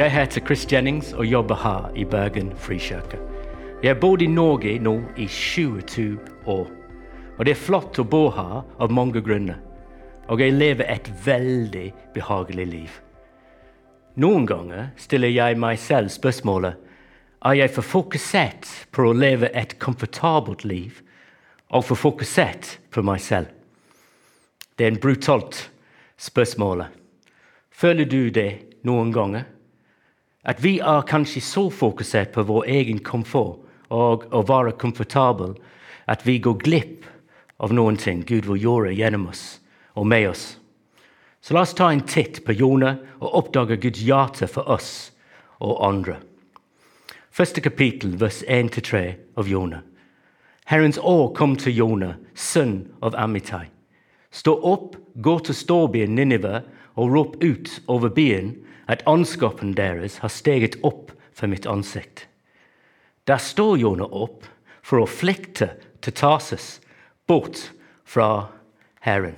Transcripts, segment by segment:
Jeg heter Chris Jennings og jobber her i Bergen frikirke. Jeg har bodd i Norge nå i 22 år. Og det er flott å bo her av mange grunner. Og jeg lever et veldig behagelig liv. Noen ganger stiller jeg meg selv spørsmålet er jeg for fokusert på å leve et komfortabelt liv og for fokusert på meg selv. Det er en brutalt spørsmål. Føler du det noen ganger? At vi er kanskje så fokusert på vår egen komfort og å være komfortabel at vi går glipp av noen ting Gud vil gjøre gjennom oss og med oss. Så la oss ta en titt på Jonah og oppdage Guds hjerte for oss og andre. Første kapittel, vers 1-3 av Jonah. Herrens år kom til Jonah, sønn av Amitai. Stå opp, gå til storbyen Ninive og rop ut over byen at ondskapen deres har steget opp for mitt ansikt. Der står Jonah opp for å flykte til Tarses, bort fra Herren.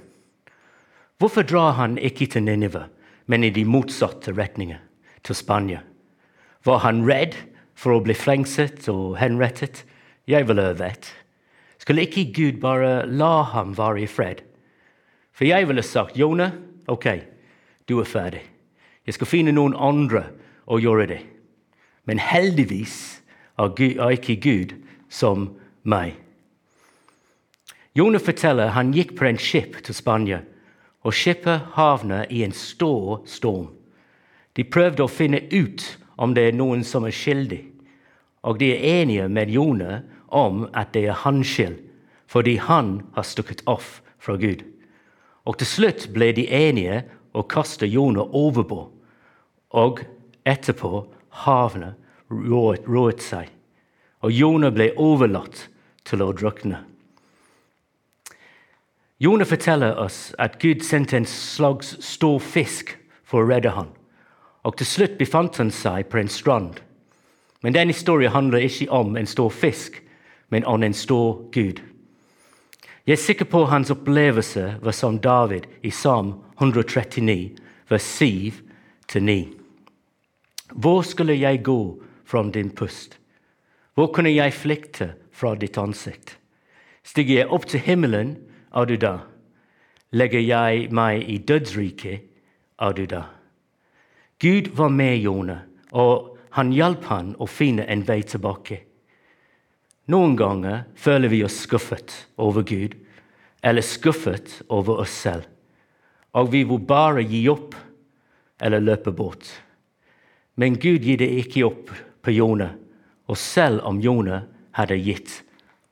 Hvorfor drar han ikke til Ninive, men i de motsatte retninger, til Spania? Var han redd for å bli fengslet og henrettet? Jeg vil øve vet. Skulle ikke Gud bare la ham være i fred? For jeg ville sagt, Jonah, ok, du er ferdig. Jeg skal finne noen andre å gjøre det. Men heldigvis er ikke Gud som meg. Jonah forteller han gikk på en skip til Spania, og skipet havnet i en stor storm. De prøvde å finne ut om det er noen som er skyldig, og de er enige med Jonah om at det er hans skyld, fordi han har stukket off fra Gud. Og til slutt ble de enige å kaste Jonah overbord, og etterpå havnet roet seg, og Jonah ble overlatt til å drukne. Jonah forteller oss at Gud sendte en slags stor fisk for å redde ham. Og til slutt befant han seg på en strand. Men den historien handler ikke om en stor fisk, men om en stor Gud. Jeg er sikker på hans opplevelse var som David i Psalm 139, vers 7-9. Hvor skulle jeg gå fra din pust? Hvor kunne jeg flykte fra ditt ansikt? Stiger jeg opp til himmelen, er du da? Legger jeg meg i dødsriket, er du da? Gud var med Jonah, og han hjalp han å finne en vei tilbake. Noen ganger føler vi oss skuffet over Gud, eller skuffet over oss selv. Og vi vil bare gi opp eller løpe bort. Men Gud gir det ikke opp på Jone, og selv om Jone hadde gitt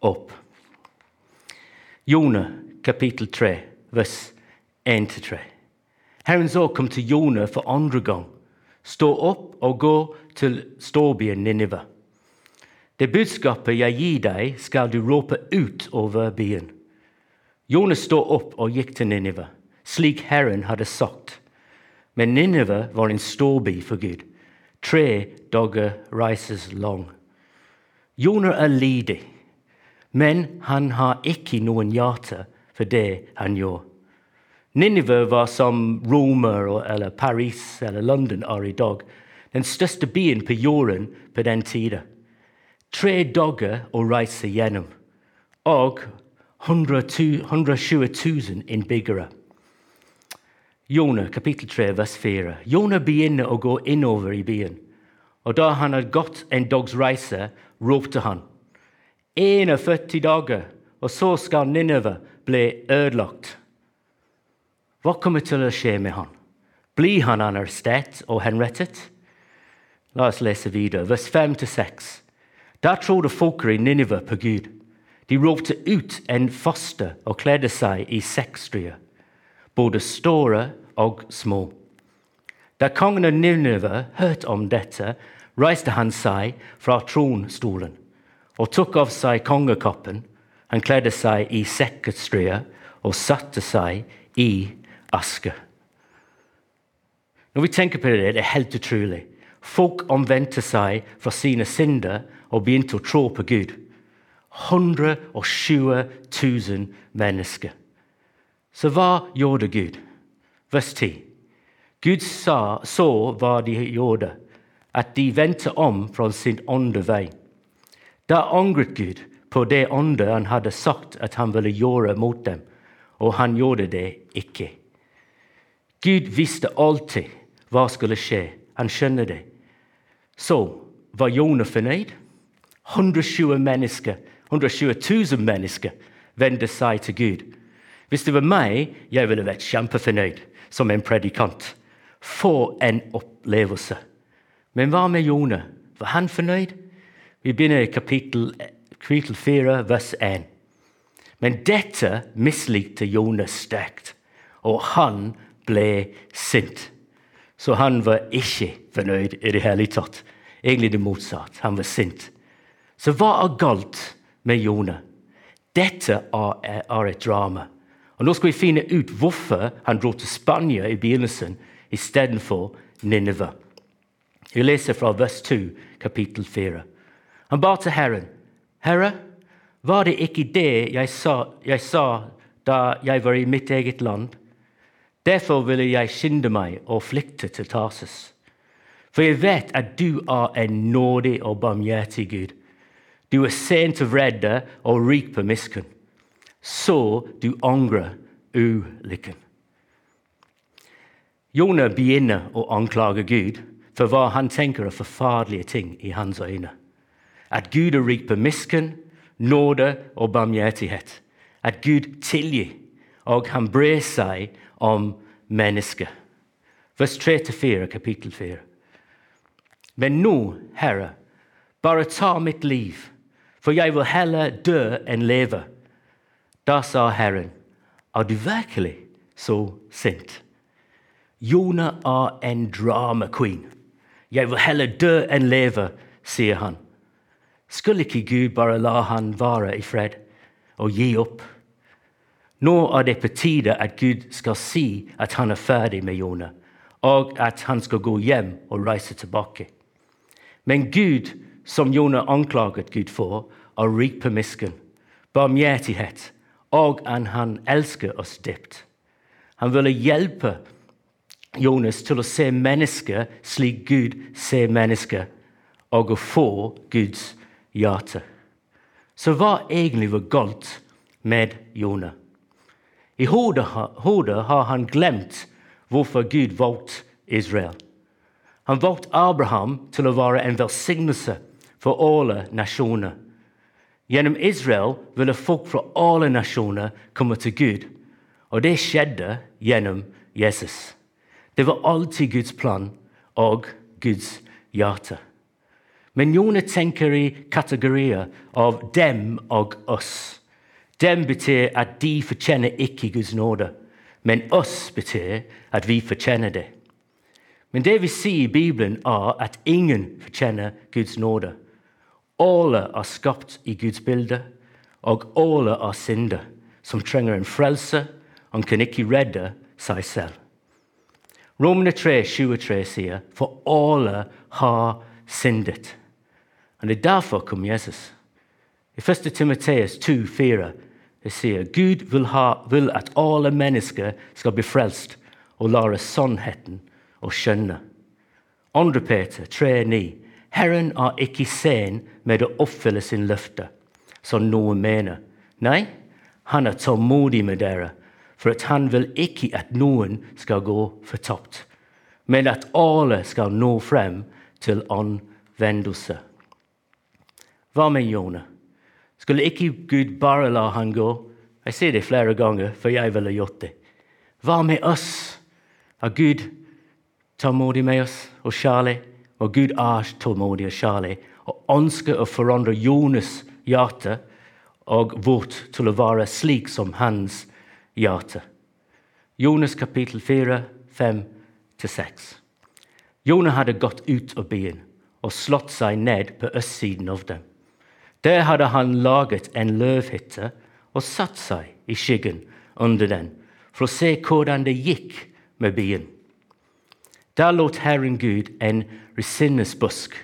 opp. Jone kapittel 3, vers 1-3. Herrens år kom til Jone for andre gang. Stå opp og gå til storbyen Ninive. Det budskapet jeg gir deg, skal du råpe ut over byen. Jonas stod opp og gikk til Ninive, slik Herren hadde sagt. Men Ninive var en storby for Gud, tre dager reises lang. Jonas er lidig, men han har ikke noen hjerte for det han gjorde. Ninive var som Romer eller Paris eller London er i dag, den største byen på jorden på den tida. Tre dager å reise gjennom, og 120 000 innbyggere. Jonah kapittel 3, vers 4. Jonah begynner å gå innover i byen. Og da han hadde gått en dags reise, ropte han. 41 dager, og så skal Nineve ble ødelagt. Hva kommer til å skje med han? Blir han arrestert og henrettet? La oss lese videre, vers 5-6. Da trodde folket i Ninive på Gud. De ropte ut en faste og kledde seg i sekkstryer, både store og små. Da kongen av Ninive hørte om dette, reiste han seg fra tronstolen og tok av seg kongekappen han kledde seg i sekkestrø og satte seg i aske. Når vi tenker på det, det er helt utrolig. Folk omvendte seg fra sine synder og begynte å tro på Gud. 120 000 mennesker. Så hva gjorde Gud? Vers 10. Gud sa, så hva de gjorde. at de vendte om fra sin ånde vei. Da angret Gud på det ånde han hadde sagt at han ville gjøre mot dem, og han gjorde det ikke. Gud visste alltid hva skulle skje. Han skjønner det. Så var Jonah fornøyd. 120 mennesker, 120 000 mennesker vender seg til Gud. Hvis det var meg, jeg ville vært kjempefornøyd som en predikant. For en opplevelse. Men hva med Jonah? Var han fornøyd? Vi begynner i kapittel, kapittel 4, vers 1. Men dette mislikte Jonah sterkt, og han ble sint. Så han var ikke fornøyd i det hele tatt. Egentlig det motsatte. Han var sint. Så hva er galt med Jone? Dette er et drama. Og Nå skal vi finne ut hvorfor han dro til Spania i begynnelsen istedenfor Nineve. Vi leser fra vers 2, kapittel 4. Han ba til Herren. Herre, var det ikke det jeg sa, jeg sa da jeg var i mitt eget land? Derfor ville jeg skynde meg og flykte til Tarsus. For jeg vet at du er en nådig og barmhjertig Gud. Du er sent til redde og rik på miskunn. Så du angrer ulykken. Jonah begynner å anklage Gud for hva han tenker er forferdelige ting i hans øyne. At Gud er rik på miskunn, nåde og barmhjertighet. At Gud tilgir, og han brer seg om mennesket. Vers 3-4, kapittel 4. Men nå, Herre, bare ta mitt liv, for jeg vil heller dø enn leve. Da sa Herren, er du virkelig så sint? Jonah er en drama queen. Jeg vil heller dø enn leve, sier han. Skulle ikke Gud bare la han være i fred og gi opp? Nå er det på tide at Gud skal si at han er ferdig med Jonah, og at han skal gå hjem og reise tilbake. Men Gud, som Jonah anklaget Gud for, er rik på misken, barmhjertighet, og at han elsker oss dypt. Han ville hjelpe Jonas til å se mennesker slik Gud ser mennesker, og å få Guds hjerte. Så hva egentlig var galt med Jonah? I hodet, har han glemt hvorfor Gud valgte Israel. Han valgte Abraham til å være en velsignelse for alle nasjoner. Gjennom Israel ville folk fra alle nasjoner komme til Gud, og det skjedde gjennom Jesus. Det var alltid Guds plan og Guds hjerte. Men Jone tenker i kategorier av dem og oss. Dem betyr at de fortjener ikke Guds nåde, men oss betyr at vi fortjener det. Men det vi sier i Bibelen, er at ingen fortjener Guds nåde. Alle er skapt i Guds bilde, og alle er synder som trenger en frelse. Han kan ikke redde seg selv. Romerne 3, 23 sier for alle har syndet. Og Det er derfor kom Jesus. I 1. Timoteus 2, 4 det sier Gud vil, ha, vil at alle mennesker skal bli frelst og lære sannheten å skjønne. 2. Peter 3,9.: Herren er ikke sen med å oppfylle sin løfte, som noen mener. Nei, han er tålmodig med dere, for at han vil ikke at noen skal gå fortapt, men at alle skal nå frem til anvendelse. Hva med Jonah? Skulle ikke Gud bare la han gå? Jeg sier det flere ganger, for jeg ville gjort det. Hva med oss? Er Gud tålmodig med oss og kjærlig? Og Gud er tålmodig og kjærlig og ønsker å forandre Jonas' hjerte og vårt til å være slik som hans hjerte. Jonas kapittel 4, 5-6. Jonah hadde gått ut av byen og slått seg ned på østsiden av dem. Der hadde han laget en løvhytte og satt seg i skyggen under den for å se hvordan det gikk med byen. Da lot Herren Gud en resinnesbusk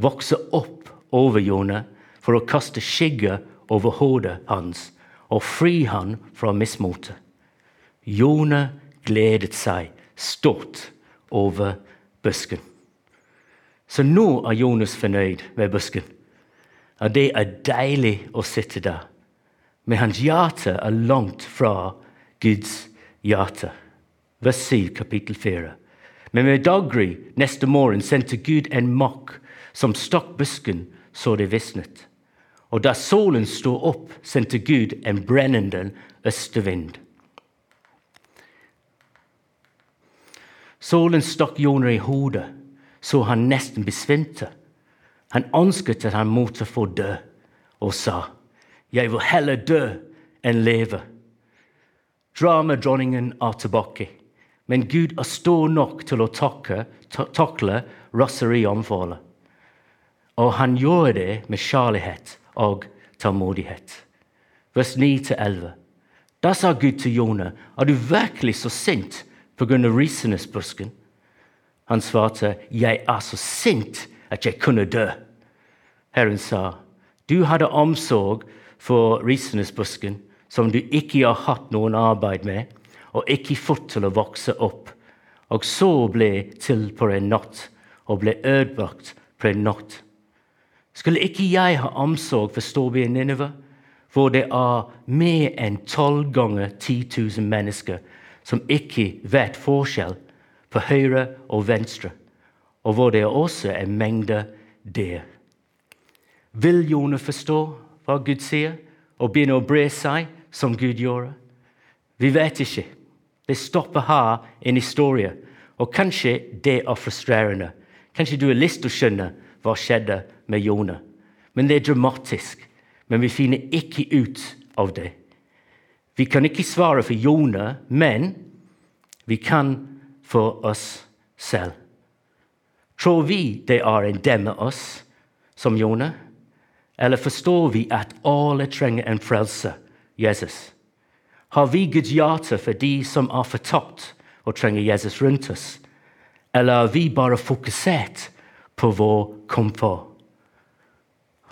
vokse opp over Jone for å kaste skygge over hodet hans og fri han fra mismotet. Jone gledet seg stort over busken. Så nå er Jonas fornøyd med busken. Og det er deilig å sitte der. Men hans hjerte er langt fra Guds hjerte. Vers 7, kapittel 4. Men ved daggry neste morgen sendte Gud en makk som stakk busken så det visnet. Og da solen sto opp, sendte Gud en brennende østevind. Solen stakk Joner i hodet, så han nesten besvimte. Han ønsket at han måtte få dø, og sa, 'Jeg vil heller dø enn leve'. Dramadronningen er tilbake, men Gud er stor nok til å takle, takle raserianfallet. Og han gjør det med kjærlighet og tålmodighet. Vers 9-11. Da sa Gud til Jonah, er du virkelig så sint pga. risenesbusken? Han svarte, jeg er så sint at jeg kunne dø. Herren sa, du hadde omsorg for risenesbusken, som du ikke har hatt noen arbeid med, og ikke fått til å vokse opp, og så ble til på en natt, og ble ødelagt på en natt. Skulle ikke jeg ha omsorg for storbyen Nineve, hvor det er mer enn tolv ganger 10 000 mennesker som ikke vet forskjell på høyre og venstre, og hvor det også er mengde der. Vil Jone forstå hva Gud sier, og begynne å bre seg som Gud gjorde? Vi vet ikke. Det stopper her en historie, og kanskje det er frustrerende. Kanskje du har lyst til å skjønne hva skjedde med Jone. Men det er dramatisk. Men vi finner ikke ut av det. Vi kan ikke svare for Jone, men vi kan for oss selv. Tror vi det er en dem av oss som Jonah? Eller forstår vi at alle trenger en frelse, Jesus? Har vi Guds hjerte for de som er fortapt og trenger Jesus rundt oss? Eller er vi bare fokusert på vår komfort?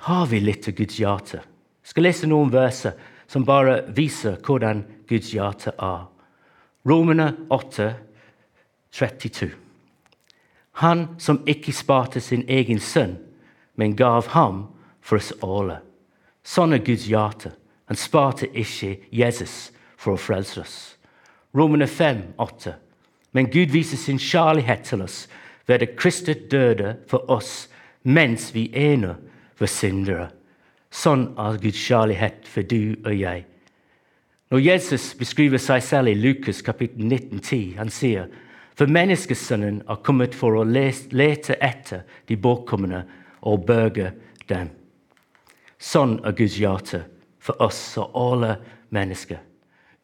har vi litt av Guds hjerte. Jeg skal lese noen verser som bare viser hvordan Guds hjerte er. Romerne 8, 32. Han som ikke sparte sin egen sønn, men gav ham for oss alle. Sånn er Guds hjerte. Han sparte ikke Jesus for å frelse oss. Romerne 5, 8. Men Gud viser sin kjærlighet til oss ved at Kristus døde for oss mens vi ene for syndere. Sånn er Guds kjærlighet for du og jeg. Når Jesus beskriver seg selv i Lukas kapittel 19, 10, han sier for menneskesønnen er kommet for å lete etter de bortkomne og berge dem. Sånn er Guds hjerte for oss og alle mennesker.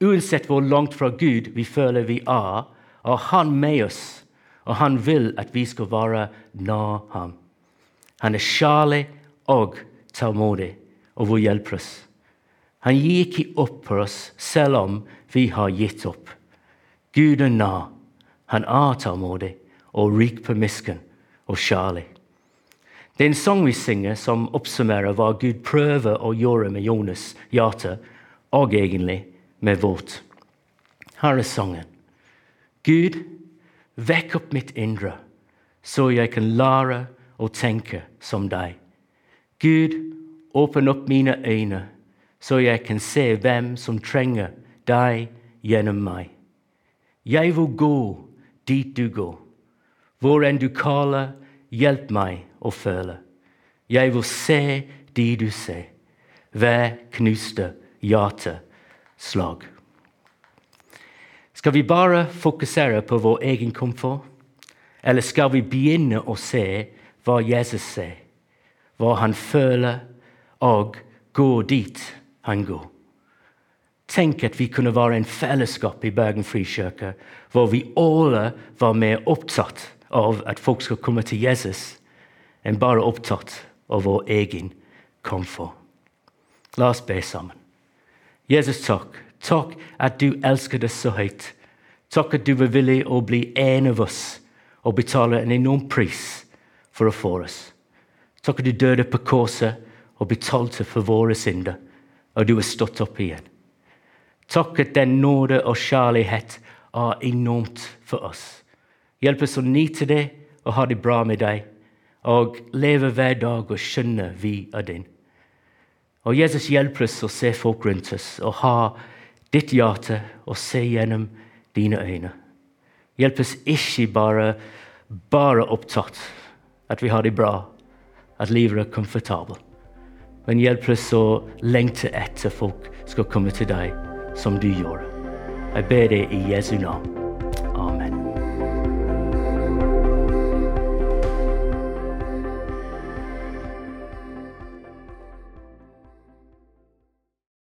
Uansett hvor langt fra Gud vi føler vi er, er Han med oss, og Han vil at vi skal være nær ham. Han er kjærlig og tålmodig og vil hjelpe oss. Han gir ikke opp på oss selv om vi har gitt opp. Gud er nær. Han er tålmodig og rik på misken og kjærlig. Det er en sang vi synger som oppsummerer hva Gud prøver å gjøre med Jonas' hjerte, og egentlig med vårt. Her er sangen. Gud, vekk opp mitt indre, så jeg kan lære å tenke som deg. Gud, åpne opp mine øyne, så jeg kan se hvem som trenger deg gjennom meg. Jeg vil gå dit du går. Hvor enn du kaller, hjelp meg å føle. Jeg vil se de du ser, hver knuste hjerteslag. Skal vi bare fokusere på vår egen komfort, eller skal vi begynne å se hva Jesus ser? hva han føler, og gå dit han går. Tenk at vi kunne være en fellesskap i Bergen frikirke hvor vi alle var mer opptatt av at folk skal komme til Jesus, enn bare opptatt av vår egen komfort. La oss be sammen. Jesus, takk. Takk at du elsker oss så høyt. Takk at du var villig å bli en av oss og betale en enorm pris for å få oss. Takk at du døde på korset og betalte for våre synder, og du har stått opp igjen. Takk at den nåde og kjærlighet er enormt for oss. Hjelp oss å nyte det og ha det bra med deg. og leve hver dag og skjønne vi er din. Og Jesus hjelper oss å se folk rundt oss og ha ditt hjerte og se gjennom dine øyne. Hjelp oss ikke bare, bare opptatt at vi har det bra, at livet er komfortabelt. Men hjelp oss å lengte etter folk skal komme til deg som du gjorde. Jeg ber deg i Jesu navn.